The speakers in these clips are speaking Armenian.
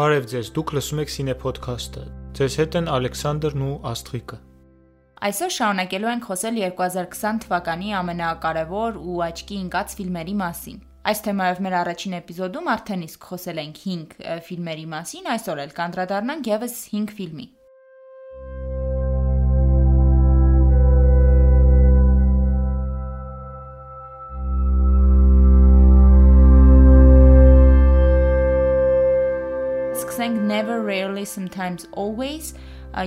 Բարև ձեզ, դուք լսում եք Cine Podcast-ը։ Ձեզ հետ են Ալեքսանդրն ու Աստղիկը։ Այսօր շարունակելու ենք խոսել 2020 թվականի ամենակարևոր ու աչքի ընկած ֆիլմերի մասին։ Այս թեմայով մեր առաջին էպիզոդում արդեն իսկ խոսել ենք 5 ֆիլմերի մասին, այսօր էլ կանդրադառնանք եւս 5 ֆիլմի։ Never Rarely Sometimes Always,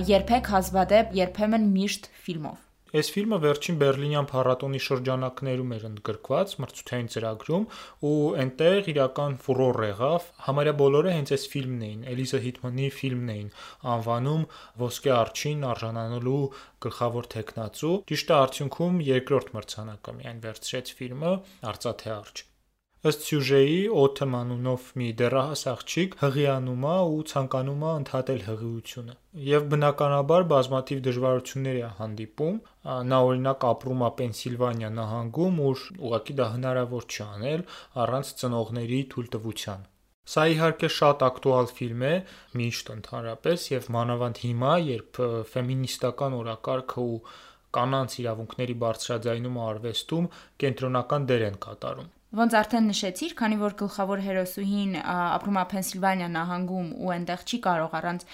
երբեք հազվադեպ, երբեմն միշտ ֆիլմով։ Այս ֆիլմը վերջին Բերլինյան փառատոնի շրջանակներում էր ընդգրկված մրցութային ծրագրում ու այնտեղ իրական ֆուրոր եղավ։ Համարյա բոլորը հենց այս ֆիլմն էին, Էլիզա Հիթմանի ֆիլմն էին անվանում ոսկե արջին արժանանալու գլխավոր տեխնացու։ Ճիշտ արդյունքում երկրորդ մրցանակը միայն վերցրեց ֆիլմը Արծաթե արջ։ Ըստ սյուժեի Օթեմ անունով մի դեռահաս աղջիկ հղիանում է ու ցանկանում է ընդհատել հղիությունը։ Եվ բնականաբար բազմաթիվ դժվարություններ է հանդիպում։ Նա օրինակ ապրում է Պենսիլվանիա նահանգում, ուր ուղղակի դա հնարավոր չի անել առանց ծնողների թույլտվության։ Սա իհարկե շատ ակտուալ ֆիլմ է, միշտ ընդհանրապես եւ մանավանդ հիմա, երբ ֆեմինիստական օրակարգը ու կանանց իրավունքների բարձրաձայնումը արվեստում կենտրոնական դեր են կատարում։ Ոնց արդեն նշեցիր, քանի որ գլխավոր հերոսուհին ապրում է Փենսիլվանիա նահանգում ու այնտեղ չի կարող առանց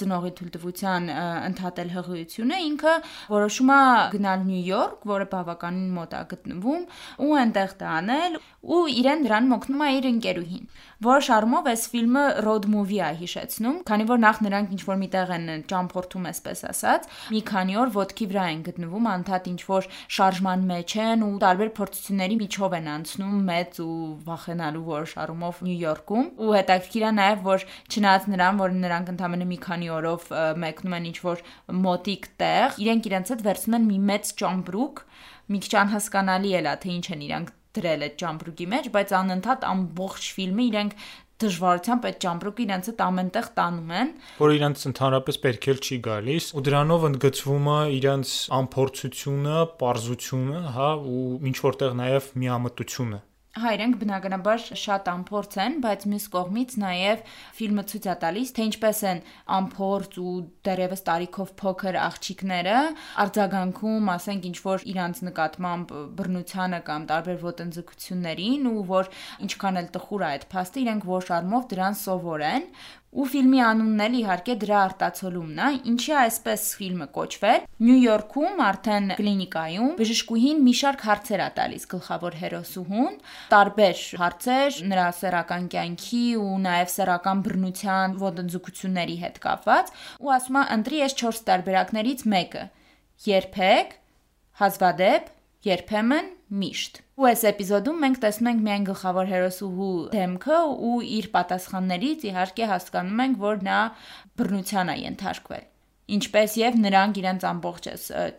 ծնողի թույլտվության ընդհատել հղիությունը, ինքը որոշում է գնալ Նյու Յորք, որը բավականին մոտ է գտնվում, ու այնտեղ դա անել, ու իրեն դրան մոգնում է իր ընկերուհին։ Որոշ առումով այս ֆիլմը road movie է հիշեցնում, քանի որ նախ նրանք ինչ որ միտեղ են ճամփորդում, այսպես ասած, մի քանի օր ոդկի վրա են գտնվում, անդադ ինչ որ շարժման մեջ են ու տարբեր փորձությունների միջով են անցնում մեծ ու վախենալու որոշ առումով Նյու Յորքում ու հետաքրքիր է նաև որ չնայած նրան որ նրանք ընդամենը մի քանի օրով մեկնում են ինչ որ մոտիկ տեղ իրենք իրենց հետ վերցնում են մի մեծ ճամբրուկ մի քիչ անհասկանալի է լա թե ինչ են իրանք դրել այդ ճամբրուկի մեջ բայց անընդհատ ամբողջ ֆիլմը իրենք դժվարությամբ այդ ճամբրուկը իրենց հետ ամենտեղ տանում են, որ իրենց ընդհանրապես պետք էլ չի գալիս, ու դրանով ընդգծվում է իրենց ամփորձությունը, པարզությունը, հա, ու ինչ որտեղ նաև միամտությունը Հա, իրենք բնականաբար շատ ամփորձ են, բայց մյուս կողմից նաև ֆիլմը ցույց է տալիս, թե ինչպես են ամփորձ ու դեռևս տարիքով փոքր աղջիկները արձագանքում, ասենք, ինչ որ իրանց նկատմամբ բռնությանը կամ տարբեր ոտնձգություններին ու որ ինչքան էլ տխուր է այդ փաստը, իրենք ոչ արմով դրան սովոր են ու ֆիլմի անունն էլ իհարկե դրա արտացոլումն է, ինչի այսպես ֆիլմը կոչվել։ Նյու Յորքում արդեն կլինիկայում բժշկուհին մի շարք հարցեր է տալիս գլխավոր հերոսուհուն, տարբեր հարցեր նրա սեռական կյանքի ու նաև սեռական բռնության ոտնձգությունների հետ կապված, ու ասում է՝ «Ընտրի ես 4 տարբերակներից մեկը»։ Երբեք, հազվադեպ, երբեմն, միշտ։ Ու այս էպիզոդում մենք տեսնում ենք միայն գլխավոր հերոսուհու դեմքը ու իր պատասխաններից իհարկե հասկանում ենք, որ նա բռնության է ենթարկվել ինչպես եւ նրանք իրենց ամբողջ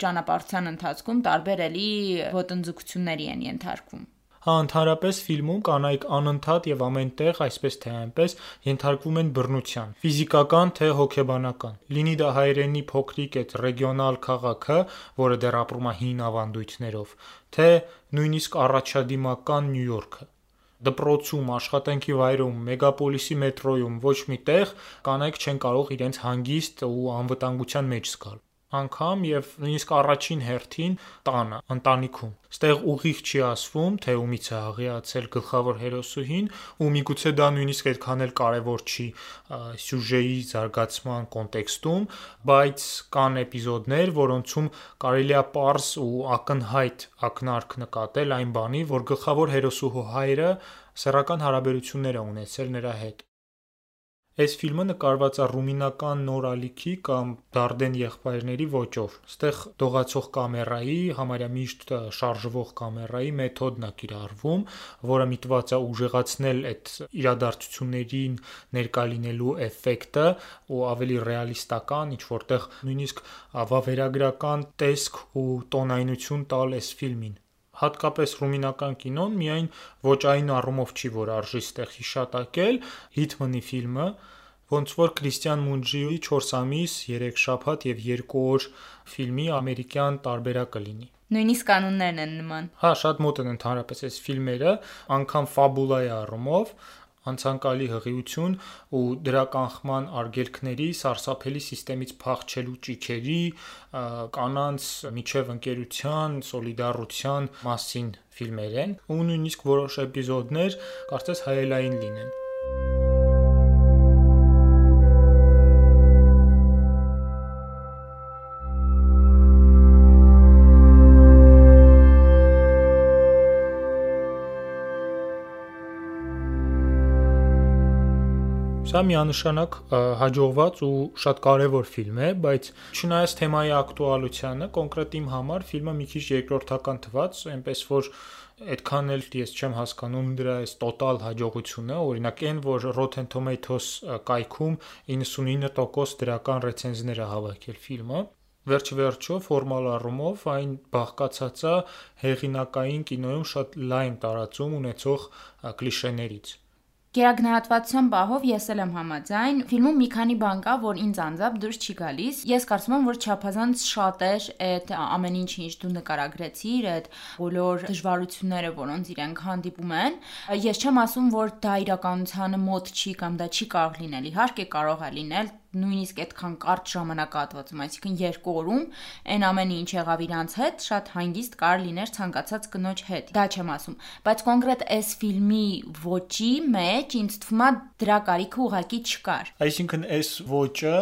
ճանապարհության ընթացքում տարբեր էլի ոտնձգությունների են ենթարկվում Հա ընդհանրապես ֆիլմում կանայք անընդհատ եւ ամենտեղ, այսպես թե այնպես, ենթարկվում են բռնության, ֆիզիկական թե հոգեբանական։ Լինի դա հայրենի փոքրիկ այդ ռեգիոնալ քաղաքը, որը դեռ ապրում է հին ավանդույթներով, թե նույնիսկ առաջադիմական Նյու Յորքը դպրոցում, աշխատանքի վայրում, մեգապոլիսի մետրոյում ոչ մի տեղ կանայք չեն կարող իրենց հանգիստ ու անվտանգության մեջ զգալ անգամ եւ նույնիսկ առաջին հերթին տանը, ընտանիքում։ Ստեղ ուղիղ չի ասվում, թե ումից է հաղիացել գլխավոր հերոսուհին, ու միգուցե դա նույնիսկ այդքան էլ կարևոր չի սյուժեի զարգացման կոնտեքստում, բայց կան էպիզոդներ, որոնցում կարելի է པարս ու ակնհայտ ակնարկ նկատել այն բանի, որ գլխավոր հերոսուհու հայրը սեռական հարաբերություններ է ունեցել նրա հետ Այս ֆիլմը նկարված է ռումինական նոր ալիքի կամ Դարդեն եղբայրների ոճով։ Ստեղ դողացող կամերայի, համարյա միշտ շարժվող կամերայի մեթոդն է կիրառվում, որը միտված է ուժեղացնել այդ իրադարձություններին ներկա լինելու էֆեկտը ու ավելի ռեալիստական, ինչ որտեղ նույնիսկ վավերագրական տեսք ու տոնայնություն տալ այս ֆիլմին հատկապես ռումինական կինոն միայն ոճային առումով չի որ արժի ստեղ հիշատակել Հիթմանի ֆիլմը ոնց որ Քրիստիան Մունջիի 4 ամիս, 3 շաբաթ եւ 2 օր ֆիլմի ամերիկյան տարբերակը լինի։ Նույնիսկ կանոններն են նման։ Հա, շատ մոտ են ընդհանրապես այս ֆիլմերը, անգամ ֆաբուլայի առումով, անցանկալի հղիություն ու դրա կանխման արգելքների, սարսափելի համակարգից փախչելու ճիչերի, կանանց միջև ընկերության, սոլիդարության մասին ֆիլմեր են ու նույնիսկ որոշ էպիզոդներ կարծես հայելային լինեն։ Սա միանշանակ հաջողված ու շատ կարևոր ֆիլմ է, բայց չնայած թեմայի ակտուալությանը, կոնկրետ իմ համար ֆիլմը մի քիչ երկրորդական թվաց, այնպես որ այդքան էլ ես չեմ հասկանում դրա այս տոտալ հաջողությունը, օրինակ այն, որ Rotten Tomatoes կայքում 99% դրական ռեցենզիներ է հավաքել ֆիլմը, վերջ վերջո ֆորմալ առումով այն բաղկացած է հեղինակային կինոյում շատ լայն տարածում ունեցող կլիշեներից։ Գերագնահատվածության պահով ես էլ եմ համաձայն։ Ֆիլմում մի քանի բան կա, որ ինձ անձամբ դուրս չի գալիս։ Ես կարծում եմ, որ չափազանց շատ էր այդ ամեն ինչը, ինչ դու նկարագրեցիր, այդ բոլոր դժվարությունները, որոնց իրենք հանդիպում են։ Ես չեմ ասում, որ դա իրականությանը մոտ չի կամ դա չի կարող լինել։ Իհարկե կարող է լինել, նույնիսկ այդքան կարճ ժամանակահատվածում, այսինքն 2 օրում, այն ամենը ինչ եղավ իրանց հետ, շատ հանգիստ կար լիներ ցանկացած կնոջ հետ։ Դա չեմ ասում, բայց կոնկրետ այս ֆիլմի ոճի մեջ ինձ թվում է դրա կարիքը ուղակի չկար։ Այսինքն այս ոճը,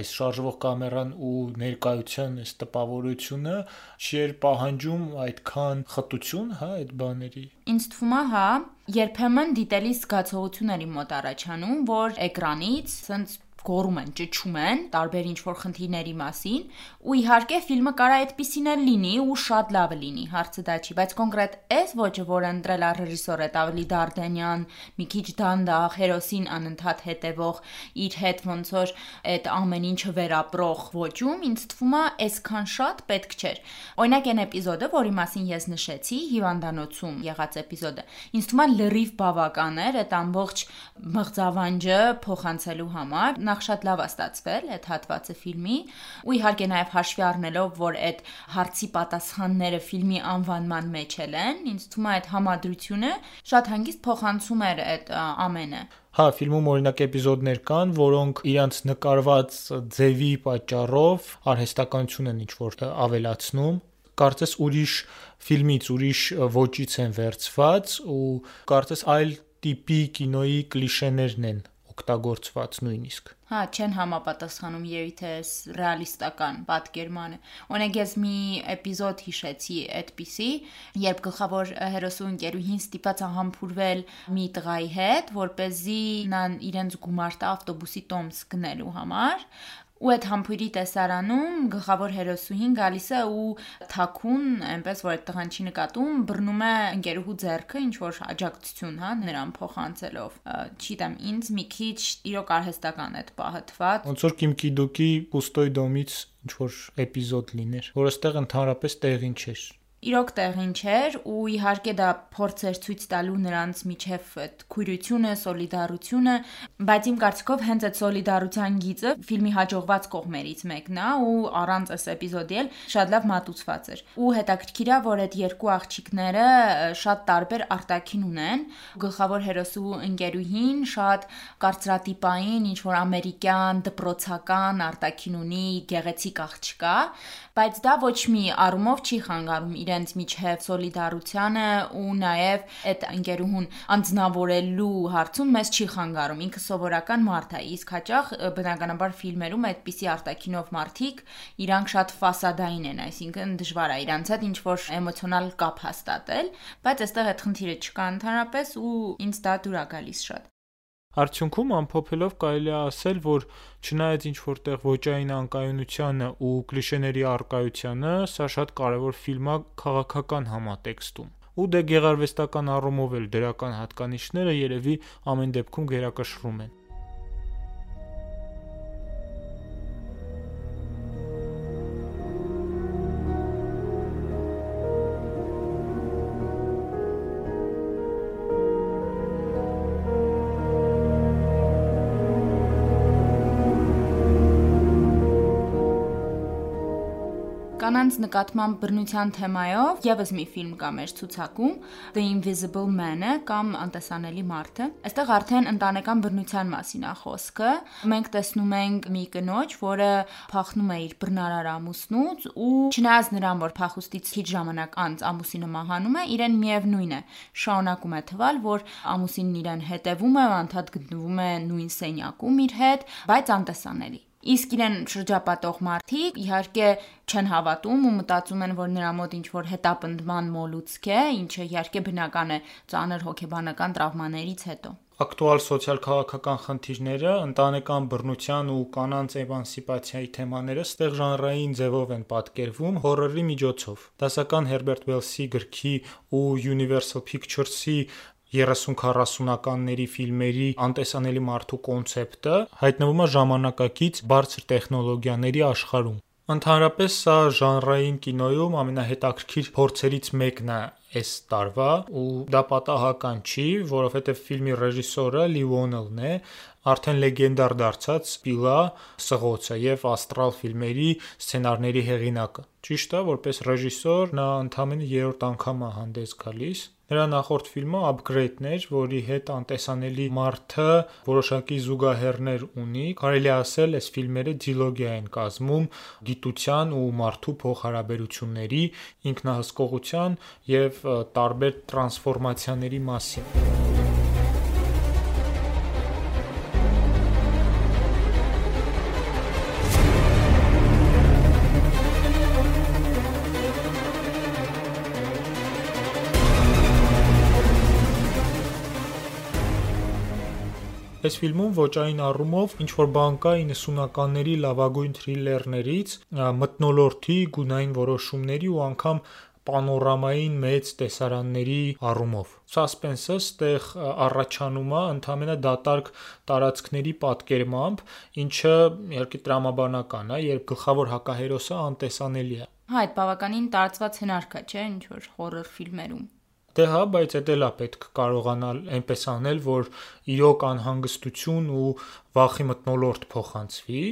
այս շարժվող կամերան ու ներկայության այս տպավորությունը չէր պահանջում այդքան խտություն, հա, այդ բաների։ Ինձ թվում է, հա, երբեմն դիտելի զգացողություն էր իմ մոտ առաջանում, որ էկրանից սենց գոռում են, ճչում են տարբեր ինչ-որ խնդիրների մասին, ու իհարկե ֆիլմը կարա այդպեսին էլ լինի ու շատ լավը լինի, հարցը դա չի, բայց կոնկրետ այս ոճը, որը ընտրել է ռեժիսորը Տավլի Դարդենյան, մի քիչ դանդաղ, հերոսին անընդհատ հետևող, իր հետ ոնց որ այդ ամեն ինչը վերապրող ոճում, ինձ թվում է այսքան շատ պետք չէր։ Օրինակ այն էպիզոդը, որի մասին ես նշեցի, հիվանդանոցում եղած էպիզոդը, ինձ թվում է լրիվ բավական էր այդ ամբողջ մղձավանջը փոխանցելու համար նախ շատ լավ է ստացվել այդ հատվածը ֆիլմի ու իհարկե նաև հաշվի առնելով որ այդ հարցի պատասխանները ֆիլմի անվանման մեջ են ինձ թվում է այդ համադրությունը շատ հանգիստ փոխանցում էր այդ ամենը Հա, ֆիլմում օրինակ էպիզոդներ կան, որոնք իրանց նկարված ձևի պատճառով արհեստականություն են ինչ որ ավելացնում կարծես ուրիշ ֆիլմից, ուրիշ ոճից են վերցված ու կարծես այլ տիպի կինոյի կլիշեներն են օգտագործված նույնիսկ։ Հա, չեն համապատասխանում երիթե էս ռեալիստական պատկերմանը։ Օրինակ ես մի էպիզոդ հիշեցի այդպիսի, երբ գլխավոր հերոսու ընկերուհին ստիպած համբուրվել մի տղայի հետ, որ เป զի նա իրենց գումար տա ավտոբուսի տոմս գնելու համար, ու այդ համբույրի տեսարանում գլխավոր հերոսուհին գալիս է ու թակուն, այնպես որ այդ տղան չի նկատում, բռնում է ընկերուհու ձեռքը, ինչ որ աջակցություն, հա, նրան փոխանցելով։ Չիտեմ, ինձ մի քիչ իրոք արհեստական այդ պահը թվաց։ Ոնց որ Կիմ Կիդուկի Կուստոյ դոմից ինչ որ էպիզոդ լիներ, որ այստեղ ընդհանրապես տեղին չէր իրոք տեղին չէր ու իհարկե դա փորձ էր ցույց տալու նրանց միջև այդ քույրությունը, սոլիդարությունը, բայց իմ կարծիքով հենց այդ սոլիդարության գիծը ֆիլմի հաջողված կողմերից մեկն է ու առանց այս էպիզոդի էլ շատ լավ մատուցված էր։ Ու հետաքրքիր է, որ այդ երկու աղջիկները շատ տարբեր արտաքին ունեն։ Գլխավոր հերոսու ընկերուհին շատ կարծրատիպային, ինչ որ ամերիկյան դպրոցական արտաքին ունի, գեղեցիկ աղջկա, բայց դա ոչ մի առումով չի խանգարում իրենց միջև սոլիդարությանը ու նաև այդ ընկերուհուն անձնավորելու հարցում մեզ չի խանգարում։ Ինքը սովորական մարդ է, իսկ հաճախ բնականաբար ֆիլմերում այդպիսի արտակինով մարդիկ իրանք շատ ֆասադային են, այսինքն դժվար է իրանց հետ ինչ որ էմոցիոնալ կապ հաստատել, բայց այստեղ այդ խնդիրը չկա ընդհանրապես ու ինձ դա դուր է գալիս շատ։ Արդյունքում ամփոփելով կարելի է ասել, որ չնայած ինչ որտեղ ոճային անկայունությանը ու կլիշեների արկայությանը, սա շատ կարևոր ֆիլմ է քաղաքական համատեքստում։ Ու դե գեղարվեստական առումով էլ դրական հատկանիշները երևի ամեն դեպքում գերակշռում են։ Կանանց նկատմամբ բռնության թեմայով եւս մի ֆիլմ կա մեր ցուցակում The Invisible Man-ը կամ Անտեսանելի մարդը։ Այստեղ արդեն ընտանեկան բռնության մասին է խոսքը։ Մենք տեսնում ենք մի կնոջ, որը փախնում է իր բռնարար ամուսնուց ու չնայած նրան, որ փախուստից քիչ ժամանակ անց ամուսինը մահանում է, իրեն միևնույն է։ Շարունակում է թվալ, որ ամուսինն իրեն հետևում է, անդադ գտնվում է նույն սենյակում իր հետ, բայց անտեսանելի։ Իսկ իրեն շրջապատող մարդիկ իհարկե չեն հավատում ու մտածում են, որ նրա մոտ ինչ որ հետապնդման մոլուցք է, ինչը իհարկե բնական է ծանր հոգեբանական տրավմաներից հետո ակտուալ սոցիալ-քաղաքական խնդիրները, ընտանեկան բռնության ու կանանց էմանսիպացիայի թեմաները ստեղ ժանրային ձևով են պատկերվում հորրի միջոցով։ Դասական Հերբերտ Վելսի գրքի ու Universal Pictures-ի 30-40-ականների ֆիլմերի անտեսանելի մարդու կոնցեպտը հայտնվում է ժամանակակից բարձր տեխնոլոգիաների աշխարհում։ Ընդհանրապես սա ժանրային կինոյում ամենահետաքրքիր փորձերից մեկն է այս տարվա ու դա պատահական չի, որովհետև ֆիլմի ռեժիսորը Լի Ուոնելն է, արդեն լեգենդար դարձած Պիլա սղոցը եւ Աստրալ ֆիլմերի սցենարների հեղինակը։ Ճիշտ է, որպես ռեժիսոր նա ընդամենը երրորդ անգամ է հանդես գալիս Նրա նախորդ ֆիլմը Upgrade-ն էր, որի հետ անտեսանելի մարդը որոշակի զուգահեռներ ունի։ Կարելի ասել, այս ֆիլմերը դիլոգիա են կազմում գիտության ու մարդու փոխհարաբերությունների, ինքնահսկողության եւ տարբեր տրանսֆորմացիաների մասին։ Այս ֆիլմում ոճային առումով ինչ որ բան կա 90-ականների լավագույն թրիլերներից, մթնոլորտի, գունային որոշումների ու անգամ պանորամային մեծ տեսարանների առումով։ Սասպենսը ստեղ առաջանում է ընդամենը դատարկ տարածքների պատկերմամբ, ինչը իհարկե տրամաբանական է, երբ գլխավոր հակահերոսը անտեսանելի է։ Հա, այդ բավականին տարածված հնարք է, չէ՞, ինչ որ հորրոր ֆիլմերում։ Դե հա, բայց դա էլ է պետք կարողանալ այնպես անել, որ իրոք անհանգստություն ու վախի մտնոլորտ փոխանցվի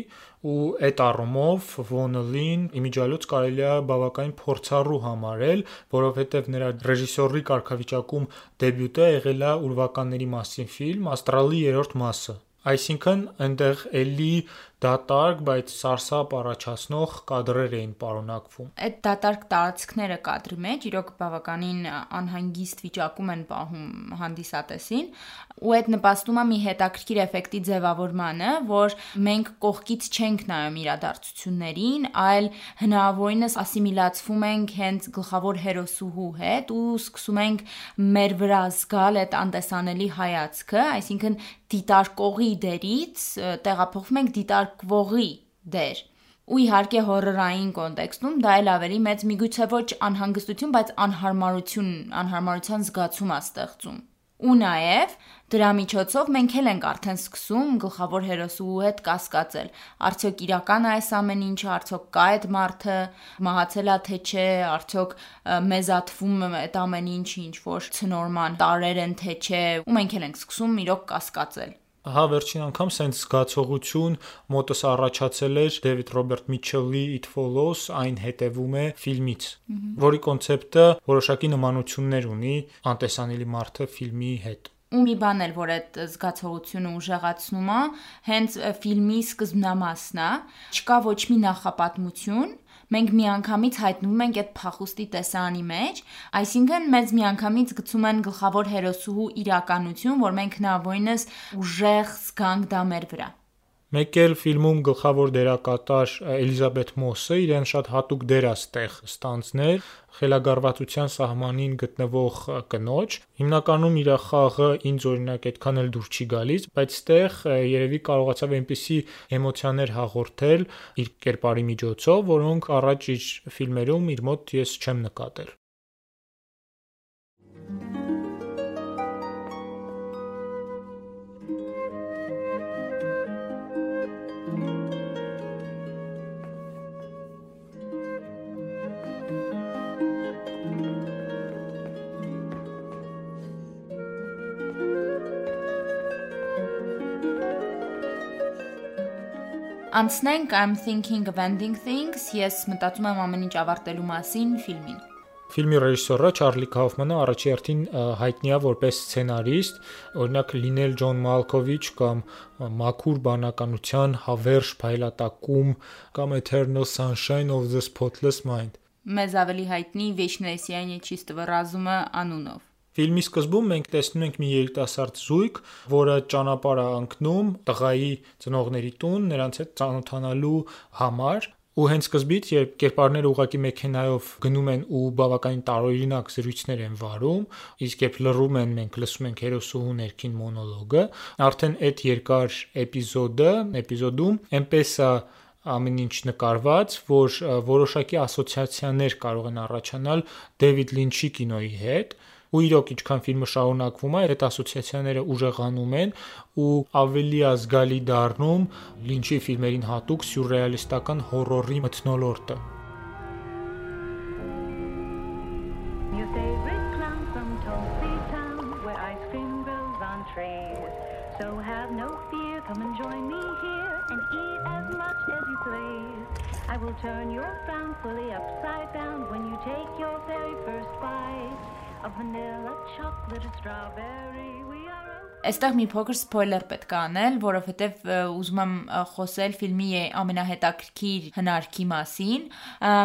ու այդ առումով Վոնելին իմիջիալոց կարելի է բավականին փորձառու համարել, որովհետև նրա ռեժիսորի կարգավիճակում դեբյուտը եղել է ուրվականների մասին ֆիլմ Աստրալի երրորդ մասը։ Այսինքն այնտեղ էլի դատարկ, բայց սարսափ առաջացնող կադրեր էին պարունակվում։ Այդ դատարկ տարածքները կադրի մեջ իրոք բավականին անհանգիստ վիճակում են պահում հանդիսատեսին, ու այդ նպաստում է մի հետաքրքիր էֆեկտի ձևավորմանը, որ մենք կողքից չենք նայում իրադարձություններին, այլ հնարավորինս ասիմիլացվում ենք հենց գլխավոր հերոսուհու հետ ու սկսում ենք մեր վրա զգալ այդ անտեսանելի հայացքը, այսինքն դիտարկողի դերից տեղափոխվում ենք դիտարկվողի դեր ու իհարկե հորրորային կոնտեքստում դա էլ ավելի մեծ միգուցե ոչ անհանգստություն, բայց անհարմարություն, անհարմարության զգացում է ստեղծում։ Ու նաև դրա միջոցով մենք էլ ենք արդեն սկսում գլխավոր հերոսու հետ կասկածել։ Արդյոք իրական է այս ամեն ինչը, արդյոք կա այդ մարդը, մահացել է թե չէ, արդյոք մեզ աթվում այդ ամեն ինչը ինչ որ ցնորման տարեր են թե չէ, ու մենք էլ ենք սկսում իրոք կասկածել հա վերջին անգամ սենց զգացողություն մոտս առաջացել էր Դեվիդ Ռոբերտ Միչելի It Follows այն հետևում է ֆիլմից որի կոնցեպտը որոշակի նմանություններ ունի անտեսանելի մարդը ֆիլմի հետ ու մի բան էլ որ այդ զգացողությունը ուժեղացնում է հենց ֆիլմի սկզբնամասն է չկա ոչ մի նախապատմություն մենք միանգամից հայտնվում ենք այդ փախուստի տեսարանի մեջ, այսինքն մեզ միանգամից գցում են գլխավոր հերոսուհու իրականություն, որ մենք հնարավորինս ուժեղ զգանք դա մեր վրա։ Մեկ էլ ֆիլմում գլխավոր դերակատար Էլիզաբեթ Մոսը իրեն շատ հատուկ դեր է ստեղ ստանձներ խելագարվածության սահմանին գտնվող կնոջ։ Հիմնականում իր խաղը ինձ օրինակ այդքան էլ դուր չի գալիս, բայց ստեղ երևի կարողացավ այնպիսի էմոցիաներ հաղորդել իր կերպարի միջոցով, որոնք առաջ իր ֆիլմերում իր մոտ ես չեմ նկատել։ Անցնենք I'm thinking of ending things, ես մտածում եմ ամեն ինչ ավարտելու մասին ֆիլմին։ Ֆիլմի ռեժիսորը Չարլի Քաուֆմանը առաջի հերթին հայտնի է որպես սցենարիստ, օրինակ լինել Ջոն Մալկովիչ կամ Մաքուր բանականության հավերժ փայլատակում կամ Eternal Sunshine of the Spotless Mind։ Մեզ ավելի հայտնի Վեշնեսյանի Չիստվը ռազումը անունով։ Ֆիլմի սկզբում մենք տեսնում ենք մի երիտասարդ զույգ, որը ճանապարհ է ընկնում տղայի ծնողների տուն, նրանց հետ ծանոթանալու համար, ու հենց սկզբից երբ կերպարները ուղակի մեքենայով գնում են ու բավականին տարօրինակ զրույցներ են վարում, իսկ երբ լռում են, մենք լսում ենք հերոսուհու ներքին մոնոլոգը, արդեն այդ երկար էպիզոդը, էպիզոդում այնպես է ամեն ինչ նկարված, որ որոշակի ասոցիացիաներ կարող են առաջանալ Դեվիդ Լինչի կինոյի հետ, ու իրոք ինչքան ֆիլմը շարունակվում է, այդ ասոցիացիաները ուժեղանում են ու ավելի ազգալի դառնում Լինչի ֆիլմերին հատուկ սյուրռեալիստական հորորի մթնոլորտը։ So have no fear, come and join me here and eat as much as you please. I will turn your frown fully upside vanilla chocolate strawberry. Այստեղ մի փոքր սփոյլեր պետք է անել, որովհետև ուզում եմ խոսել ֆիլմի ամենահետաքրքիր հնարքի մասին։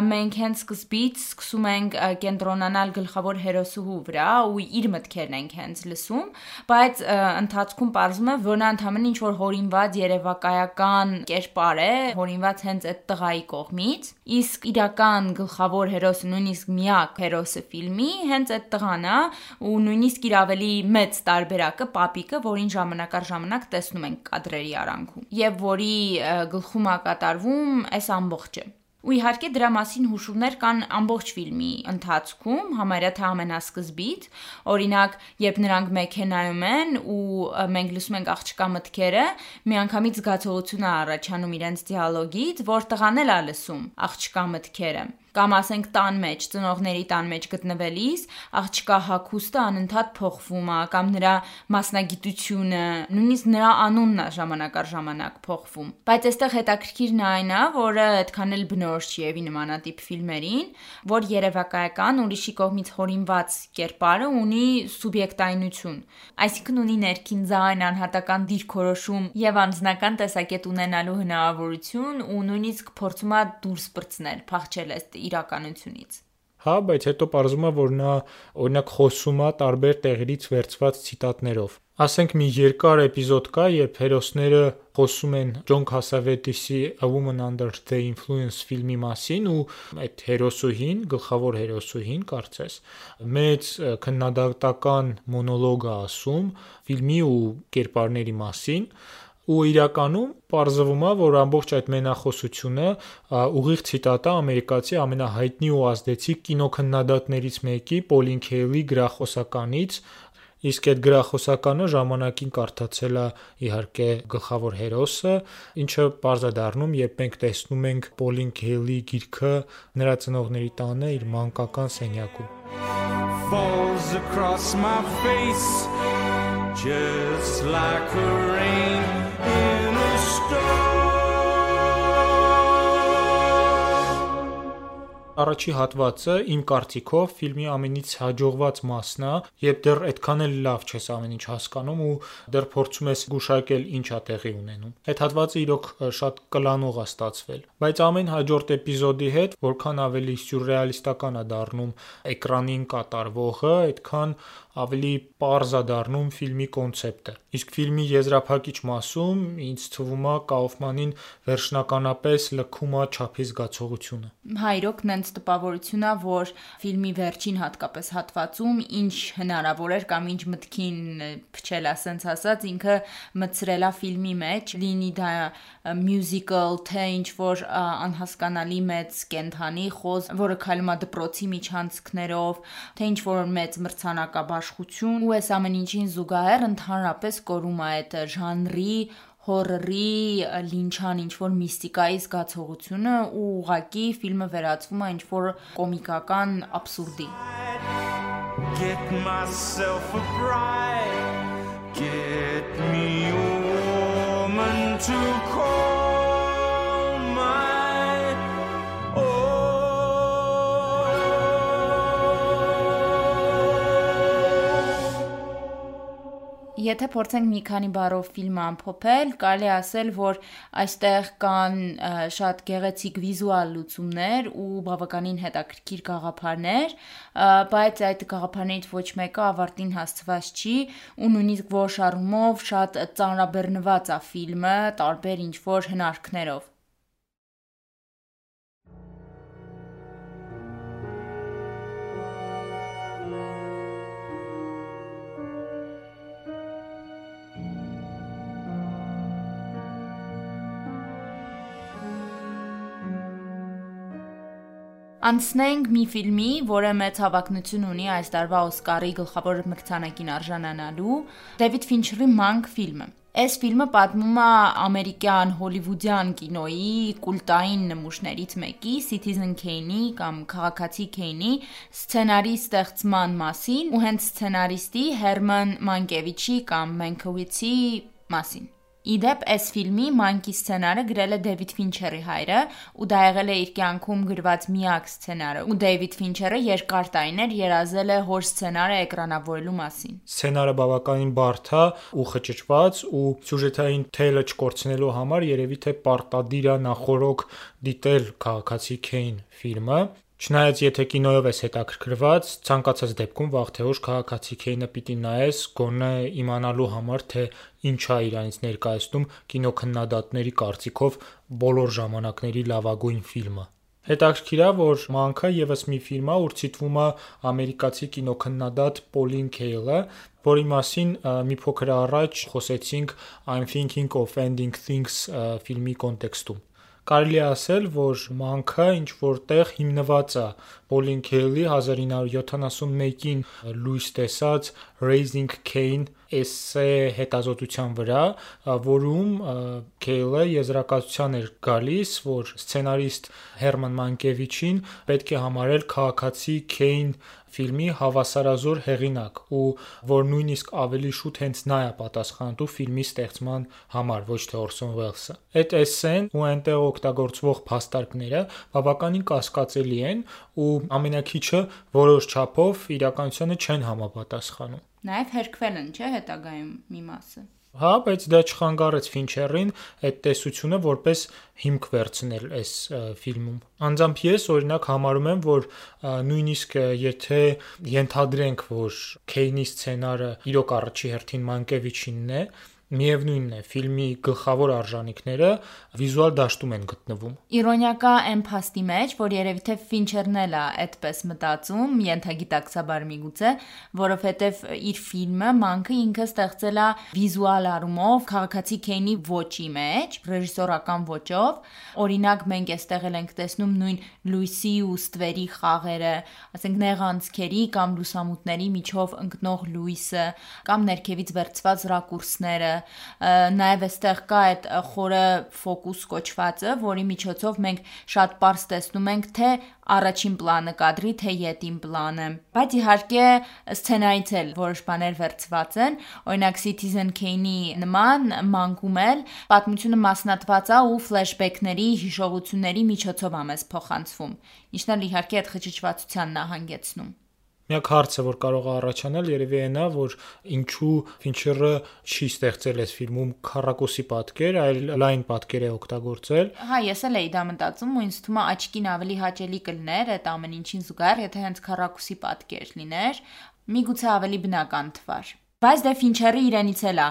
Մենք հենց սկզբից սկսում ենք կենտրոնանալ գլխավոր հերոսուհու վրա ու իր մտքերն ենք հենց լսում, բայց ընթացքում ողջում է, որ նա ընդհանրեն ինչ որ հորինված երևակայական կերպար է, հորինված հենց այդ տղայի կողմից, իսկ իրական գլխավոր հերոսը, նույնիսկ միակ հերոսը ֆիլմի հենց այդ տղան է ու նույնիսկ իր ավելի մեծ տարբերակը պապի տոպիկը, որին ժամանակ առ ժամանակ տեսնում ենք կադրերի արանքում, եւ որի գլխում է կատարվում այս ամբողջը։ Ու իհարկե դրա մասին հուշումներ կան ամբողջ ֆիլմի ընթացքում, համարյա թե ամենասկզբից։ Օրինակ, երբ նրանք մեքենայում են ու մենք լսում ենք աղջկա մտքերը, միանգամից զգացողություն է առաջանում իրենց դիալոգից, որ տղան էլ է լսում աղջկա մտքերը կամ ասենք տան մեջ, ծնողների տան մեջ գտնվելիս աղջկա հակոստը անընդհատ փոխվում է կամ նրա մասնագիտությունը, նույնիսկ նրա անունն է ժամանակ առ ժամանակ փոխվում։ Բայց այստեղ հետաքրքիրն այն է, որը այդքան էլ բնորոշ չի եւի նմանատիպ ֆիլմերին, որ երևակայական ուրիշի կողմից հորինված կերպարը ունի սուբյեկտայնություն, այսինքն ունի ներքին ձայն, անհատական դիրքորոշում եւ անձնական տեսակետ ունենալու հնարավորություն ու նույնիսկ փորձում է դուրս բրցնել, փախչել այդ իրականությունից։ Հա, բայց հետո է, որ նա օրինակ խոսում է տարբեր տեղերից վերցված ցիտատներով։ Ասենք մի երկար էպիզոդ կա, երբ հերոսները խոսում են Ջոն Քասավետիսի A Woman Under the Influence ֆիլմի մասին ու այդ հերոսուհին, gլխավոր հերոսուհին, կարծես, մեծ քննադատական մոնոլոգ է ասում ֆիլմի ու կերպարների մասին ու իրականում պարզվում է, որ ամբողջ այդ մենախոսությունը ուղիղ ցիտատ է ամերիկացի ամենահայտնի ու ազդեցիկ կինոքննադատներից մեկի Պոլին Քեյլի գրախոսականից, իսկ այդ գրախոսականը ժամանակին կարդացել է իհարկե գլխավոր հերոսը, ինչը པարզ է դառնում, երբ մենք տեսնում ենք Պոլին Քեյլի գիրքը նրա ծնողների տանը իր մանկական սենյակում falls across my face just like a rain Առաջի հատվածը իմ կարծիքով ֆիլմի ամենից հաջողված մասն է, երբ դեռ այդքան էլ լավ չես ամեն ինչ հասկանում ու դեռ փորձում ես գուշակել ինչ է տեղի ունենում։ Այդ հատվածը իրոք շատ կլանող է ստացվել, բայց ամեն հաջորդ էպիզոդի հետ, որքան ավելի սյուրռեալիստական է դառնում էկրանին կատարվողը, այդքան ավելի པարզ է դառնում ֆիլմի կոնցեպտը։ Իսկ ֆիլմի եզրափակիչ մասում ինձ թվում է Կաուֆմանին վերջնականապես լքում է չափի զգացողությունը։ Հա, իրոք նենց տպավորություն է, որ ֆիլմի վերջին հատկապես հատվածում ինչ հնարավոր էր կամ ինչ մտքին փչել ասենց ասած, ինքը մցրել է ֆիլմի մեջ, լինի դա musical, թե ինչ որ անհասկանալի մեծ կենթանի խոզ, որը քայլում է դպրոցի միջանցքներով, թե ինչ որ մեծ մրցանակաբար աշխուհություն ու այս ամեն ինչին զուգահեռ ընդհանրապես կորում է այդ ժանրի հորրի լինչան ինչ որ միստիկայի զգացողությունը ու ուղակի ֆիլմը վերածվում է ինչ որ կոմիկական абսուրդի Get myself a bride. Get me a woman to call Եթե փորձենք մի քանի բառով ֆիլմը ամփոփել, կարելի ասել, որ այստեղ կան շատ գեղեցիկ վիզուալ լուծումներ ու բավականին հետաքրքիր գաղափարներ, բայց այդ գաղափարներից ոչ մեկը ավարտին հասցված չի ու նույնիսկ ոչ առումով շատ ծանրաբեռնված է ֆիլմը տարբեր ինչ որ հնարքներով։ Անցնենք մի ֆիլմի, որը մեծ հավակնություն ունի այս տարվա Օսկարի գլխավոր մրցանակին արժանանալու՝ Դեվիդ Ֆինչերի Mank ֆիլմը։ Այս ֆիլմը պատմում է ամերիկյան հոլիվուդյան կինոյի կուլտային նմուշներից մեկի Citizen Kane-ի կամ Քաղաքացի Kane-ի սցենարի ստեղծման մասին ու հենց սցենարիստի Հերման Մանկևիչի կամ Մենկովիցի մասին։ Իդեպ այս ֆիլմի Մանկի սցենարը գրել է Դեվիդ Ֆինչերի հայրը, ու դա եղել է իր կյանքում գրված միակ սցենարը։ Ու Դեվիդ Ֆինչերը երկար տարիներ երազել է հոր սցենարը էկրանավորելու մասին։ Սցենարը բավականին բարդ է ու խճճված ու սյուժետային թելը չկորցնելու համար երևի թե պարտադիր է նախորոք դիտել Քաղաքացի Քեյն ֆիլմը, Չնայած եթե կինոյով ես հետաքրքրված, ցանկացած դեպքում վաղ թե ուշ քաղաքացի Քեյնը պիտի նայես, գոնե իմանալու համար, թե ինչ է իրանից ներկայացնում կինոքննադատների կարծիքով բոլոր ժամանակների լավագույն ֆիլմը։ Հետաքրքիր է, որ Mank-ը եւս մի ֆիլմ է, ուր ցիտվում է ամերիկացի կինոքննադատ Pauline Kael-ը, որի մասին մի փոքր առաջ խոսեցինք I'm Thinking of Ending Things ֆիլմի կոնտեքստում։ Կարելի է ասել, որ Mank-ը ինչ որտեղ հիմնված է. Kael-ի 1971-ին լույս տեսած Raising Cain էսսե հետազոտության վրա, որում Քեյլը եզրակացության էր գալիս, որ սցենարիստ Հերման Մանկևիչին պետք է համարել քաղաքացի Քեյն ֆիլմի հավասարազոր հեղինակ ու որ նույնիսկ ավելի շուտ հենց նա է պատասխանատու ֆիլմի ստեղծման համար, ոչ թե Orson Welles-ը։ Այդ էսսեն ու այնտեղ օգտագործվող փաստարկները բավականին կասկածելի են ու ամենակիչը որոշ չափով իրականությանը չեն համապատասխանում։ Նաև հերկվել են, չէ, հետագայում մի մասը։ Հա, բայց դա չխանգարեց Ֆինչերին այդ տեսությունը որպես հիմք վերցնել այս ֆիլմում։ Անձամբ ես օրինակ համարում եմ, որ նույնիսկ եթե ենթադրենք, որ Քեյնի սցենարը իրոք առաջի հերթին Մանկևիչինն է, Միևնույնն է, ֆիլմի գլխավոր արժանինքները վիզուալ դաշտում են գտնվում։ Իրոնիակա այն փաստի մեջ, որ երևի թե Ֆինչերն էլ է այդպես մտածում, ենթագիտակցաբար միգուցե, որովհետև իր ֆիլմը Mank-ը ինքը ստեղծել է վիզուալ առումով քաղաքացի Քեյնի ոճի մեջ, ռեժիսորական ոճով։ Օրինակ մենք այստեղ էլ ենք տեսնում նույն լույսի ու ստվերի խաղերը, ասենք նեղանցքերի կամ լուսամուտների միջով ընկնող լույսը, կամ ներքևից վերցված ռակուրսները, նաև այստեղ կա այդ խորը ֆոկուս կոչվածը, որի միջոցով մենք շատ པարս տեսնում ենք թե առաջին պլանը կադրի, թե ետին պլանը։ Բայց իհարկե սցենարից էլ որոշ բաներ վերցված են, օրինակ Citizen Kane-ի նման մանկում էլ պատմությունը մասնատված է ու ֆլեշբեքների, հիշողությունների միջոցով է մեզ փոխանցվում։ Ինչն էլ իհարկե այդ խճճվածությանն է հանգեցնում։ Միակ հարցը, որ կարող է առաջանալ, երևի է, որ ինչու Ֆինչերը չի ստեղծել այս ֆիլմում քառակուսի պատկեր, այլ լայն պատկեր է օգտագործել։ Հա, ես էլ էի դա մտածում ու ինձ թվում է աչքին ավելի հաճելի կլներ այդ ամեն ինչին զուգահեռ, եթե հենց քառակուսի պատկեր լիներ, միգուցե ավելի բնական թվար։ Բայց դե Ֆինչերը իրենից էլ է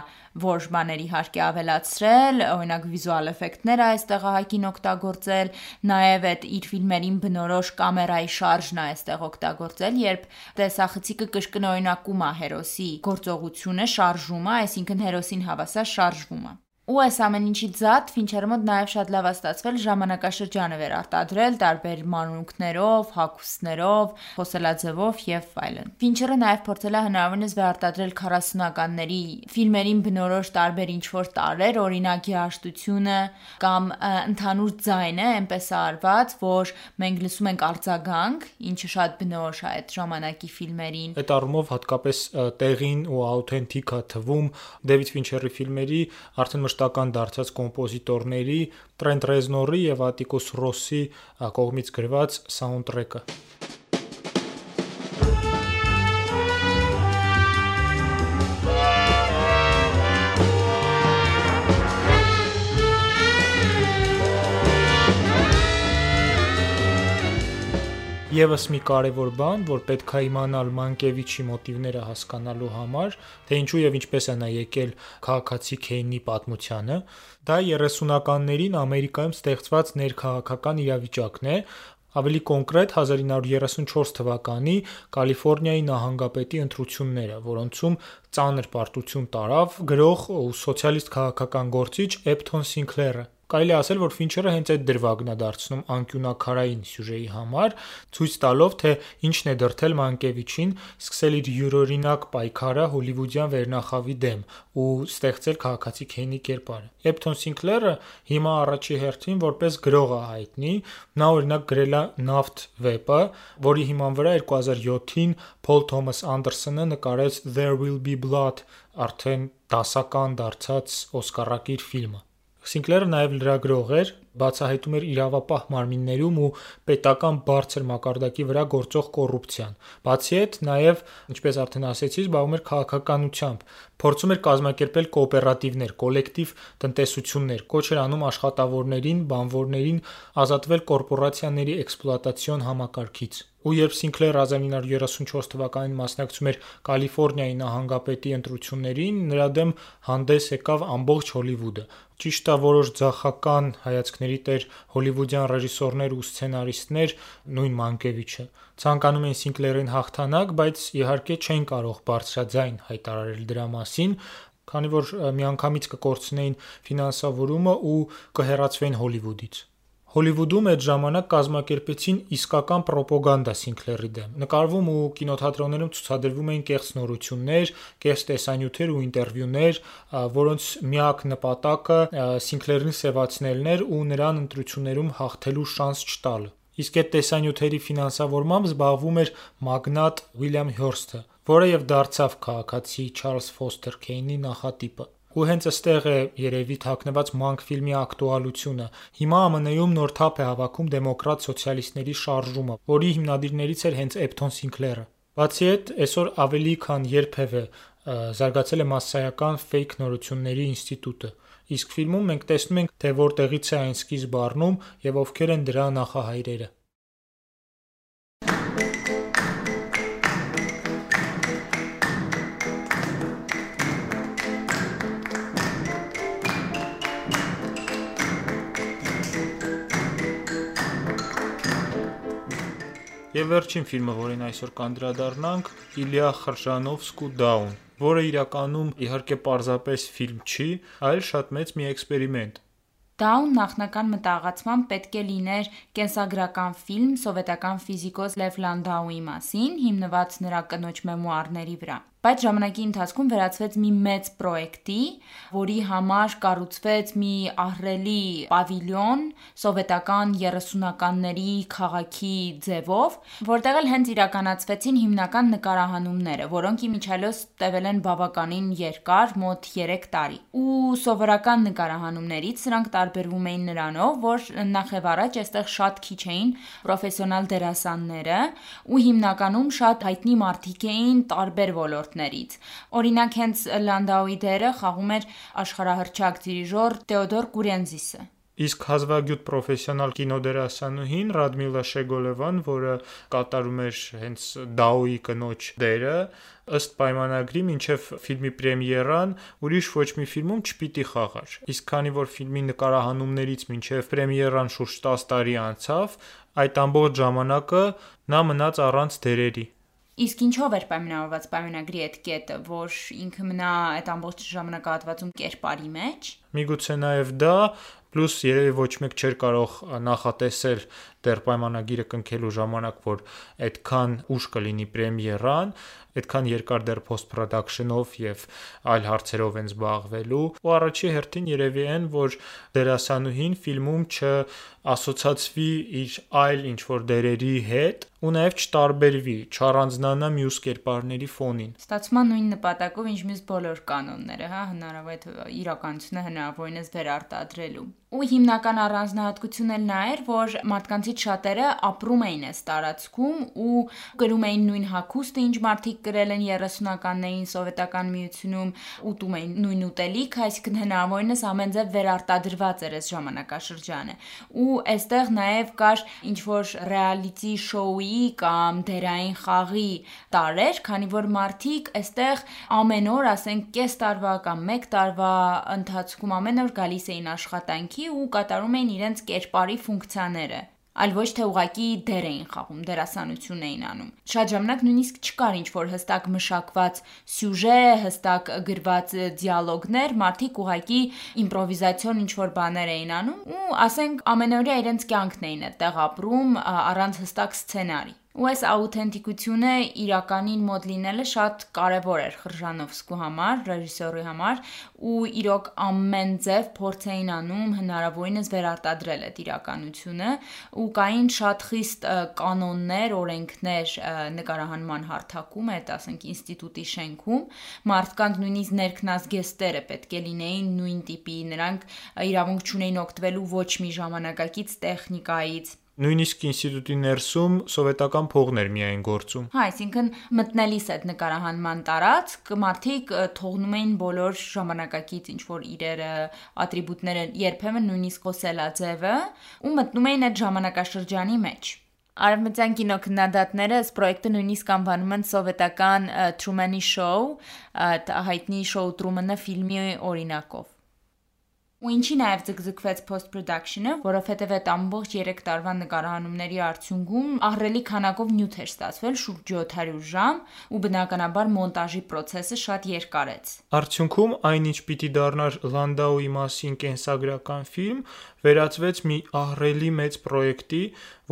որ բաներ իհարկե ավելացրել, օրինակ վիզուալ էֆեկտները այստեղ հակին օգտագործել, նաև այդ իր ֆիլմերին բնորոշ կամերայի շարժն է այստեղ օգտագործել, երբ տեսախցիկը կրկնօրինակում է հերոսի գործողությունը, շարժումը, այսինքն հերոսին հավասար շարժվում է։ Ու այս ամեն ինչի զատ Ֆինչերի մոտ նաև շատ լավ է ստացվել ժամանակաշրջանը վերարտադրել տարբեր մանրունքներով, հագուստներով, խոսելաձևով եւ այլն։ Ֆինչերը նաև փորձել է հնարավորինս վերարտադրել 40-ականների ֆիլմերին բնորոշ տարբեր ինչ-որ տարրեր, օրինակ երաժշտությունը կամ ընդհանուր ձայնը այնպես է արված, որ մենք լսում ենք արձագանք, ինչը շատ բնորոշ է այդ ժամանակի ֆիլմերին։ Այդ առումով հատկապես տեղին ու աութենտիկ է թվում Դեվիդ Ֆինչերի ֆիլմերի արդեն մշտական դարձած կոմպոզիտորների Տրենտ Ռեզնորի եւ Ատիկոս Ռոսի կողմից գրված սաունդթրեքը։ Եվս մի կարևոր բան, որ պետք է իմանալ Մանկևիչի մոտիվները հասկանալու համար, թե ինչու եւ ինչպես է նա եկել քաղաքացի Քեյնի պատմությանը, դա 30-ականներին Ամերիկայում ստեղծված ներքաղաքական իրավիճակն է, ավելի կոնկրետ 1934 թվականի Կալիֆոռնիայի նահանգապետի ընտրությունները, որոնցում ծանր պարտություն տարավ գրող ու սոցիալիստ քաղաքական գործիչ Էփթոն Սինքլերը։ Կարելի ասել, որ Ֆինչերը հենց այդ դրվագն է դարձնում անկյունակարային սյուժեի համար, ցույց տալով, թե ինչն է դրթել Մանկևիչին սկսել իր յուրօրինակ պայքարը հոլիվուդյան վերնախավի դեմ ու ստեղծել քաղաքացի Քեյնի կերպարը։ Էփթոն Սինքլերը հիմա առաջի հերթին որպես գրող է հայտնի, նա օրինակ գրել է Naft վեպը, որի հիման վրա 2007-ին Փոլ Թոմաս Անդերսոնը նկարեց There Will Be Blood արդեն դասական դարձած Օսկարակիր ֆիլմը։ Սինկլերը նաև լրագրող էր, բացահայտում էր իրավապահ մարմիններում ու պետական բարձր մակարդակի վրա գործող կոռուպցիան։ Բացի այդ, նաև, ինչպես արդեն ասեցի, զբաղվում էր քաղաքականությամբ, փորձում էր կազմակերպել կոոպերատիվներ, կոլեկտիվ տնտեսություններ, կոչ էր անում աշխատավորներին, բանվորներին ազատվել կորպորացիաների էքսպլուատացիոն համակարգից։ Ու երբ Սինքլերը 1934 թվականին մասնակցում էր Կալիֆոռնիայի նահանգապետի ընտրություններին, նրա դեմ հանդես եկավ ամբողջ Հոլիվուդը։ Ճիշտ է, որոշ ցախական հայացքների տեր հոլիվուդյան ռեժիսորներ ու սցենարիստներ, նույն Մանկևիչը, ցանկանում էին Սինկլերին հաղթանակ, բայց իհարկե չէին կարող բարձրաձայն հայտարարել դրա մասին, քանի որ միանգամից կկորցնեին ֆինանսավորումը ու կհեռացվեին Հոլիվուդից։ Հոլիվուդում այդ ժամանակ կազմակերպեցին իսկական ռոպագանդա Սինքլերի դեմ։ Նկարվում ու կինոթատրոններում ցուցադրվում էին կեղծ նորություններ, կեղծ տեսանյութեր ու ինտերվյուներ, որոնց միակ նպատակը Սինքլերին սևացնելն էր ու նրան ընտրություններում հաղթելու շանս չտալը։ Իսկ այդ տեսանյութերի ֆինանսավորմամբ զբաղվում էր մագնատ Ուիլյամ Հյորսթը, որը եւ դարձավ քաղաքացի Չարլզ Ֆոստեր Քեյնի նախատիպը։ Ու հենց այստեղ է երևի թաքնված Մանկ ֆիլմի ակտուալությունը։ Հիմա ԱՄՆ-ում նոր թափ է հավաքում դեմոկրատ սոցիալիստների շարժումը, որի հիմնադիրներից էր հենց Էփթոն Սինքլերը։ Բացի այդ, այսօր ավելի քան երբևէ զարգացել է massայական fake նորությունների ինստիտուտը։ Իսկ ֆիլմում մենք տեսնում ենք, թե որտեղից է այն սկիզբ առնում եւ ովքեր են դրա նախահայրերը։ Եվ վերջին ֆիլմը, որին այսօր կանդրադառնանք, Իլիա Խրժանովսկու Դաուն, որը իրականում իհարկե պարզապես ֆիլմ չի, այլ շատ մեծ մի էքսպերիմենտ։ Դաուն նախնական մտահղացման պետք է լիներ կենսագրական ֆիլմ սովետական ֆիզիկոս Լև Լանդաուի մասին, հիմնված նրա կնոջ մեմուարների վրա բայց ժամանակի ընթացքում վերածվեց մի մեծ պրոյեկտի, որի համար կառուցվեց մի ահռելի պավիլյոն սովետական 30-ականների քաղաքի ձևով, որտեղ էլ հենց իրականացվեցին հիմնական նկարահանումները, որոնք իմիջիալոց տևել են բավականին երկար, մոտ 3 տարի։ Ու սովորական նկարահանումներից սրանք տարբերվում էին նրանով, որ նախ եւ առաջ այստեղ շատ քիչ էին պրոֆեսիոնալ դերասանները ու հիմնականում շատ հայտնի մարդիկ էին տարբեր ոլորտ ոլորտներից։ Օրինակ հենց Լանդաուի դերը խաղում էր աշխարհահռչակ դիրիժոր Թեոդոր Կուրենզիսը։ Իսկ հազվագյուտ պրոֆեսիոնալ կինոդերասանուհին Ռադմիլա Շեգոլևան, որը կատարում էր հենց Դաոյի կնոջ դերը, ըստ պայմանագրի մինչև ֆիլմի պրեմիերան ուրիշ ոչ մի ֆիլմում չպիտի խաղար։ Իսկ քանի որ ֆիլմի նկարահանումներից մինչև պրեմիերան շուրջ 10 տարի անցավ, այդ ամբողջ ժամանակը նա մնաց առանց դերերի։ Իսկ ինչով էր պայմանավորված պայմանագրի այդ կետը, որ ինքը մնա այդ ամբողջ ժամանակահատվածում կերպարի մեջ։ Միգուցե նաև դա, Պլյուս երևի ոչ մեկ չէր կարող նախատեսել դեռ պայմանագիրը կնքելու ժամանակ, որ այդքան ուշ կլինի պրեմիերան, այդքան երկար դեռ post production-ով եւ այլ հարցերով են զբաղվելու, ու առաջի հերթին երևի են, որ դերասանուհին ֆիլմում չասոցացվի իր այլ ինչ որ դերերի հետ ու նաև չտարբերվի, չառանձնանա մյուս կերպարների ֆոնին։ է նույն նպատակով, ինչ մյուս բոլոր կանոնները, հա, հնարավոր է իրականությունը հնարավորինս վերարտադրելու։ Ու հիմնական առանձնահատկությունն էլ նա էր, որ մարդկանցի նրանցից շատերը ապրում էին այս տարածքում ու գրում էին նույն հագուստը, ինչ մարդիկ գրել են 30-ականներին սովետական միությունում, ուտում էին նույն ուտելիքը, այսինքն հնարավորինս ամեն ձև վերարտադրված էր այս ժամանակաշրջանը։ Ու այստեղ նաև կար ինչ որ ռեալիթի շոուի կամ դերային խաղի տարեր, քանի որ մարդիկ այստեղ ամեն օր, ասենք, կես տարվա կամ 1 տարվա ընթացքում ամեն օր գալիս էին աշխատանքի ու կատարում էին իրենց կերպարի ֆունկցիաները այլ ոչ թե ուղակի դեր էին խաղում, դերասանություն էին անում։ Շատ ժամանակ նույնիսկ չկար ինչ որ հստակ մշակված սյուժե, հստակ գրված դիալոգներ, մարդիկ ուղակի իմպրովիզացիոն ինչ որ բաներ էին անում ու ասենք ամենօրյա իրենց կյանքն էին այդտեղ ապրում առանց հստակ սցենարի։ Ու այս աութենտիկությունը իրականին մոտ լինելը շատ կարևոր էր Խրժանովսկու համար, ռեժիսորի համար, ու իրոք ամեն ձև փորձ էին անում հնարավորինս վերարտադրել այդ իրականությունը, ու կային շատ խիստ կանոններ, օրենքներ նկարահանման հարթակում, այդ ասենք ինստիտուտի շենքում, մարդկանց նույնիսկ ներքնազգեստերը պետք է լինեին նույն տիպի, նրանք իրավունք չունեին օգտվելու ոչ մի ժամանակակից տեխնիկայից Նույնիսկ ինստիտուտի ներսում սովետական փողներ միայն գործում։ Հա, այսինքն մտնելիս այդ նկարահանման տարածք մարդիկ թողնում էին բոլոր ժամանակակից ինչ որ իրերը, ատրիբուտները, երբեմն նույնիսկ խոսելաձևը ու մտնում էին այդ ժամանակաշրջանի մեջ։ Արևմտյան կինոքննադատները այս պրոյեկտը նույնիսկ անվանում են սովետական Truman-ի շոու, հայտնի շոու Truman-ը ֆիլմի օրինակով։ Ու ինչի նաև ձգձգվեց post production-ը, որովհետև այդ ամբողջ 3 տարվա նկարահանումների արդյունքում ահռելի քանակով նյութ էր ստացվել, շուրջ 700 ժամ, ու բնականաբար մոնտաժի process-ը շատ երկարեց։ Արդյունքում այնինչ պիտի դառնար Լանդաուի մասին կենսագրական ֆիլմ, վերածվեց մի ահռելի մեծ պրոյեկտի,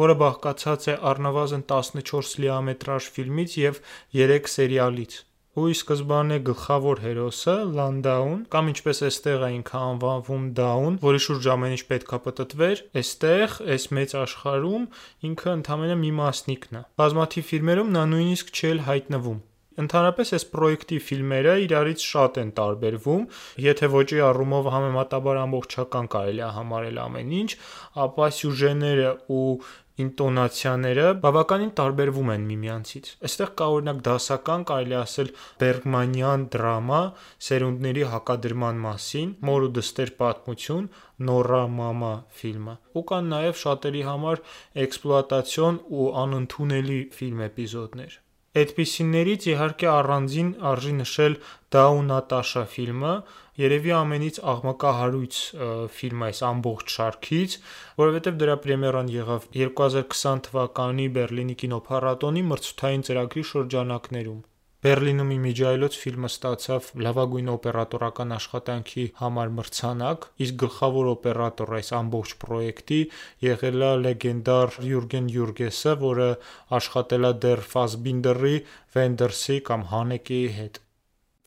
որը բաղկացած է առնվազն 14 լիամետրաժ ֆիլմից եւ 3 սերիալից ու ի սկզբանե գլխավոր հերոսը Լանդաուն կամ ինչպես էստեղ է ինքը անվանվում Դաուն, որի շուրջ ամեն ինչ պետքա պտտվեր, էստեղ այս մեծ աշխարհում ինքը ընդամենը մի մասնիկն է։ Բազմաթիվ ֆիլմերում նա նույնիսկ չէլ հայտնվում։ Ընդհանրապես այս պրոյեկտի ֆիլմերը իրարից շատ են տարբերվում, եթե ոճի առումով համեմատաբար ամբողջական կարելի է համարել ամեն ինչ, ապա սյուժեները ու ինտոնացիաները բավականին տարբերվում են միմյանցից։ Այստեղ կա օրինակ դասական, կարելի ասել Բերգմանյան դրամա սերունդների հակադրման մասին, Մոր ու դստեր պատմություն, Նորա մամա ֆիլմը։ Ու կան նաև շատերի համար էքսպլուատացիոն ու անընդունելի ֆիլմ էպիզոդներ։ Այդպիսիներից իհարկե առանձին արժի նշել Դաու Նատաշա ֆիլմը, երևի ամենից աղմկահարույց ֆիլմ այս ամբողջ շարքից, որովհետև դրա պրեմիերան եղավ 2020 թվականի Բերլինի կինոփառատոնի մրցութային ծրագրի շրջանակներում։ Բերլինում իմիջայլոց ֆիլմը ստացավ լավագույն օպերատորական աշխատանքի համար մրցանակ, իսկ գլխավոր օպերատոր այս ամբողջ պրոյեկտի եղել է լեգենդար Յուրգեն Յուրգեսը, որը աշխատել է դեռ Ֆասբինդերի, Վենդերսի կամ Հանեկեի հետ։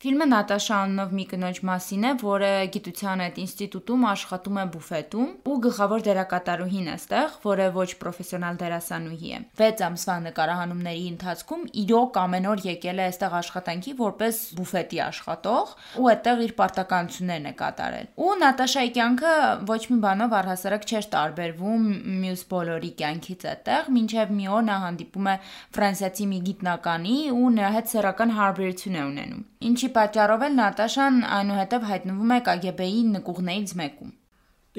Ֆիլմը Նատաշա անունով մի կնոջ մասին է, որը գիտության այդ ինստիտուտում աշխատում է բուֆետում ու գլխավոր դերակատարուհին է ստեղ, որը ոչ պրոֆեսիոնալ դերասանուհի է։ 6 ամսվա նկարահանումների ընթացքում իրոք ամեն օր եկել է այստեղ աշխատանքի որպես բուֆետի աշխատող ու այդտեղ իր պարտականություններն է կատարել։ Ու Նատաշայի կյանքը ոչ մի բանով առհասարակ չէր տարբերվում մյուս բոլորի կյանքից այդտեղ, մինչև մի օր նա հանդիպում է ֆրանսիացի մի գիտնականի ու նրա հետ սեռական հարաբերություն է ունենում։ Ինչի պատճառով էլ Նատաշան այնուհետև հայտնվում է KGB-ի նկուղներից մեկում։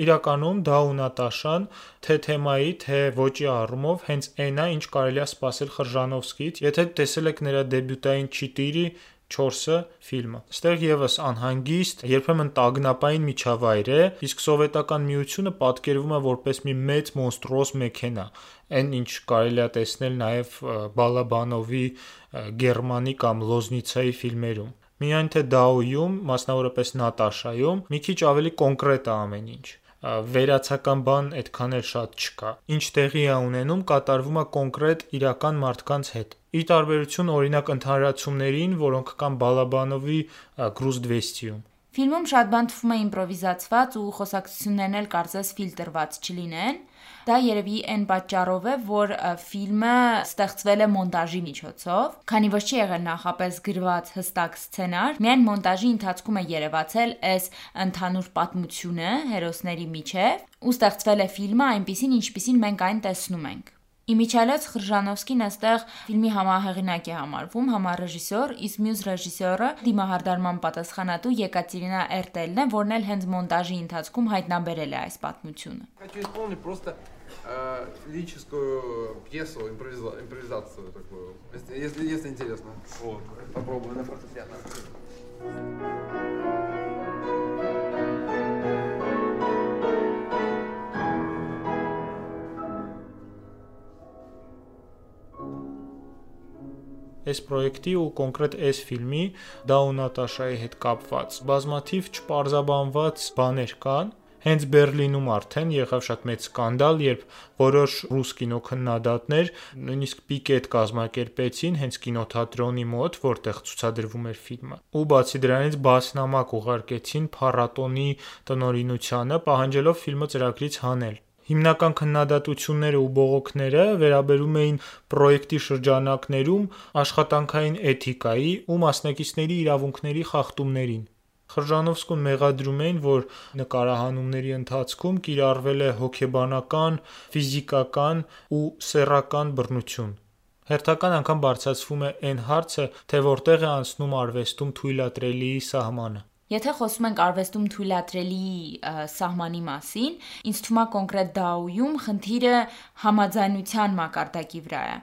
Իրականում դա ու Նատաշան թե թեմայի, թե ոճի առումով հենց այն է, ինչ կարելի է սպասել Խրժանովսկից, եթե տեսել եք նրա դեբյուտային Չիտիրի 4-ը ֆիլմը։ Ստեղ եւս անհանգիստ, երբեմն տագնապային միջավայր է, իսկ սովետական միությունը պատկերվում է որպես մի մեծ մոնստրոզ մեքենա։ Այն ինչ կարելի է տեսնել նաեւ Բալաբանովի Գերմանի կամ Լոզնիցայի ֆիլմերում։ Միայն թե Դաոյում, մասնավորապես Նատաշայում, մի քիչ ավելի կոնկրետ է ամեն ինչ վերացական բան այդքան էլ շատ չկա։ Ինչ տեղի է ունենում, կատարվում է կոնկրետ իրական մարդկանց հետ։ Ի տարբերություն օրինակ ընդհանրացումներին, որոնք կան Բալաբանովի Գրուզ 200-ում։ Ֆիլմում շատ բան թվում է իմպրովիզացված ու խոսակցություններն էլ կարծես ֆիլտրված չլինեն։ Դա երևի այն պատճառով է, որ ֆիլմը ստեղծվել է մոնտաժի միջոցով, քանի որ չի եղել նախապես գրված հստակ սցենար, միայն մոնտաժի ընթացքում է երևացել այս ընդհանուր պատմությունը հերոսների միջև ու ստեղծվել է ֆիլմը այնպիսին, ինչպիսին մենք այն տեսնում ենք։ Իմիջիալոց Խրժանովսկին այստեղ ֆիլմի համահեղինակ է համարվում, համառեժիսոր, իսկ մյուս ռեժիսորը դիմահարդարման պատասխանատու Եկատերինա Էրտելն է, որն էլ հենց մոնտաժի ընթացքում հայտնաբերել է այս պատմությունը։ Хочу исполнить просто э, лирическую пьесу, импровиза- импровизацию такую, если, если, если интересно. Вот, попробую на фортепиано. այս պրոյեկտի ու կոնկրետ այս ֆիլմի դա ու Նատաշայի հետ կապված բազմաթիվ չպարզաբանված բաներ կան Հենց Բերլինում արդեն եղավ շատ մեծ սկանդալ, երբ որոշ ռուս կինոքննադատներ նույնիսկ պիկետ կազմակերպեցին հենց կինոթատրոնի մոտ, որտեղ ցուցադրվում էր ֆիլմը։ Ու բացի դրանից բասնամակ ուղարկեցին փառատոնի տնօրինությանը, պահանջելով ֆիլմը ծրագրից հանել։ Հիմնական քննադատությունները ու բողոքները վերաբերում էին պրոյեկտի շրջանակներում աշխատանքային էթիկայի ու մասնակիցների իրավունքների խախտումներին։ Խրժանովսկուն մեղադրում էին, որ նկարահանումների ընթացքում կիրառվել է հոգեբանական, ֆիզիկական ու սեռական բռնություն։ Հերթական անգամ բարձրացվում է այն հարցը, թե որտեղ է անցնում արվեստում թույլատրելիի սահմանը։ Եթե խոսում ենք արվեստում թույլատրելի սահմանի մասին, ինձ թվում է կոնկրետ դաուում խնդիրը համաձայնության մակարդակի վրա է։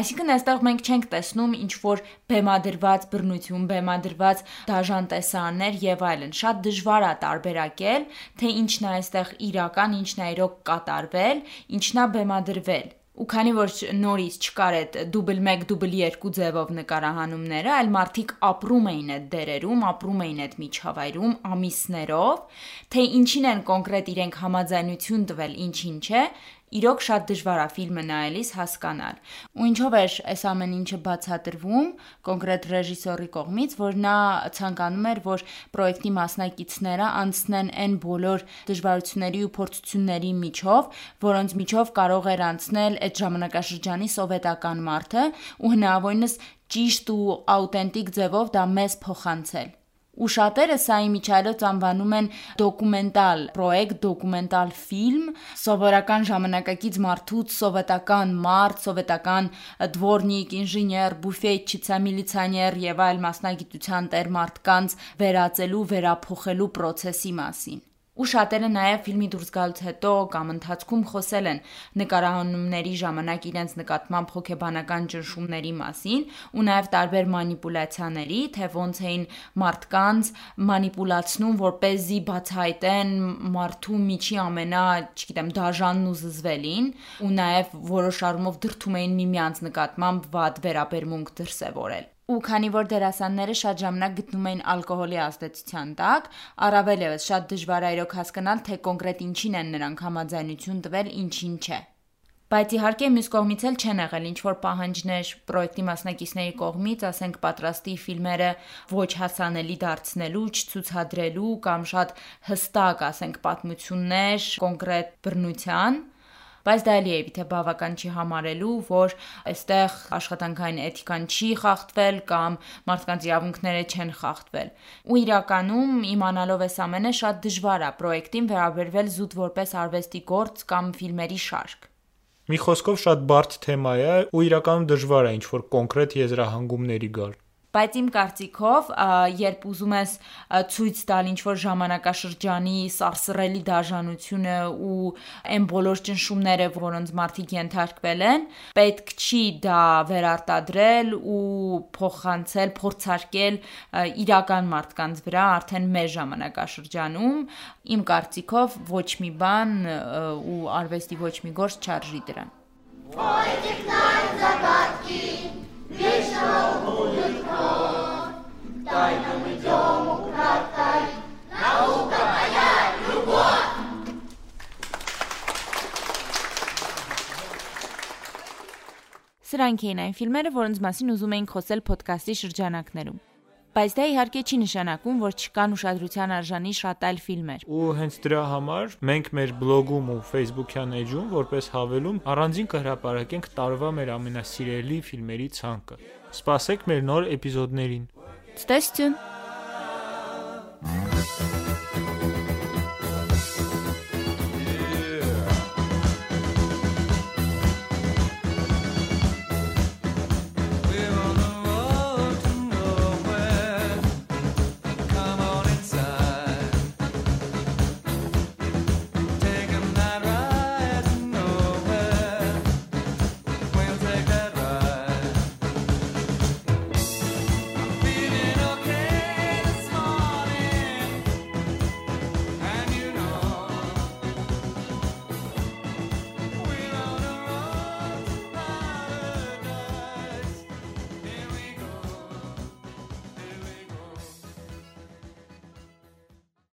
Այսինքն այստեղ մենք չենք տեսնում ինչ որ բեմադրված բռնություն, բեմադրված դաժան տեսարաններ եւ այլն։ Շատ դժվար է տարբերակել, թե ինչն է այստեղ իրական, ինչն է իրոք կատարվել, ինչն է բեմադրվել։ Ու քանի որ նորից չկար այդ դուբլ 1, դուբլ 2 ձևով նկարահանումները, այլ մարդիկ ապրում էին այդ դերերում, ապրում էին այդ միջավայրում ամիսներով, թե ինչին են կոնկրետ իրենք համաձայնություն տվել, ինչ-ինչ է, իրոք շատ դժվար է ֆիլմը նայելիս հասկանալ։ Ու ինչով էր այս ամեն ինչը բացատրվում կոնկրետ ռեժիսորի կողմից, որ նա ցանկանում էր, որ պրոյեկտի մասնակիցները անցնեն այն բոլոր դժվարությունների ու փորձությունների միջով, որոնց միջով կարող էր անցնել այդ ժամանակաշրջանի սովետական մարդը ու հնարավորինս ճիշտ ու աուտենտիկ ձևով դա մեզ փոխանցել ու շատերը սա իմիջայլոց անվանում են դոկումենտալ պրոյեկտ, դոկումենտալ ֆիլմ, սովորական ժամանակակից մարդուց սովետական մարդ, սովետական դվորնիկ, ինժեներ, բուֆետչիցա, միլիցիաներ եւ այլ մասնագիտության տեր մարդկանց վերածելու, վերափոխելու process-ի մասին ու շատերը նաև ֆիլմի դուրս գալուց հետո կամ ընթացքում խոսել են նկարահանումների ժամանակ իրենց նկատմամբ հոգեբանական ճնշումների մասին ու նաև տարբեր մանիպուլյացիաների, թե ոնց էին մարդկանց մանիպուլացնում, որ เป զի բացահայտեն մարդու միջի ամենա, չգիտեմ, դաժանն ու զզվելին ու նաև որոշ առումով դրթում էին միմյանց նկատմամբ վատ վերաբերմունք դրսևորել ու քանի որ դերասանները շատ ժամանակ գտնում էին ալկոհոլի ազդեցության տակ, առավել եւս շատ դժվար է իրոք հասկանալ, թե կոնկրետ ինչին են նրանք համաձայնություն տվել, ինչին չէ։ Բայց իհարկե մյուս կողմից էլ չեն եղել ինչ որ պահանջներ պրոյեկտի մասնակիցների կողմից, ասենք պատրաստի ֆիլմերը ոչ հասանելի դարձնելու, չցուցադրելու կամ շատ հստակ, ասենք պատմություններ կոնկրետ բռնության, բայց դա էլի է թե բավական չի համարելու, որ այստեղ աշխատանքային էթիկան չի խախտվել կամ մարդկանց իրավունքները չեն խախտվել։ Ու իրականում իմանալով այս ամենը շատ դժվար է պրոյեկտին վերաբերվել զուտ որպես արվեստի գործ կամ ֆիլմերի շարք։ Մի խոսքով շատ բարդ թեմա է ու իրականում դժվար է ինչ որ կոնկրետ եզրահանգումների գալ բայց իմ կարծիքով երբ ուզում ես ցույց տալ ինչ որ ժամանակաշրջանի սարսռելի դաժանությունը ու այն բոլոր ճնշումները, որոնց մարդիկ ենթարկվել են, պետք չի դա վերարտադրել ու փոխանցել, փորձարկել իրական մարդկանց վրա արդեն մեր ժամանակաշրջանում։ Իմ կարծիքով ոչ մի բան ու արվեստի ոչ մի գործ չարժի դրան։ Ой, загадки, вечно будет Тайно мы идем украдкой, наука моя любовь. Սրանք էին այն ֆիլմերը, որոնց մասին ուզում էինք խոսել ոդքասթի շրջանակներում։ Բայց դա իհարկե չի նշանակում, որ չկան ուշադրության արժանի շատ այլ ֆիլմեր։ Ու հենց դրա համար մենք մեր բլոգում ու Facebook-յան էջում որպես հավելում առանձին կհրապարակենք տարվա մեր ամենասիրելի ֆիլմերի ցանկը։ Սպասեք մեր նոր էպիզոդներին։ Здравствуйте.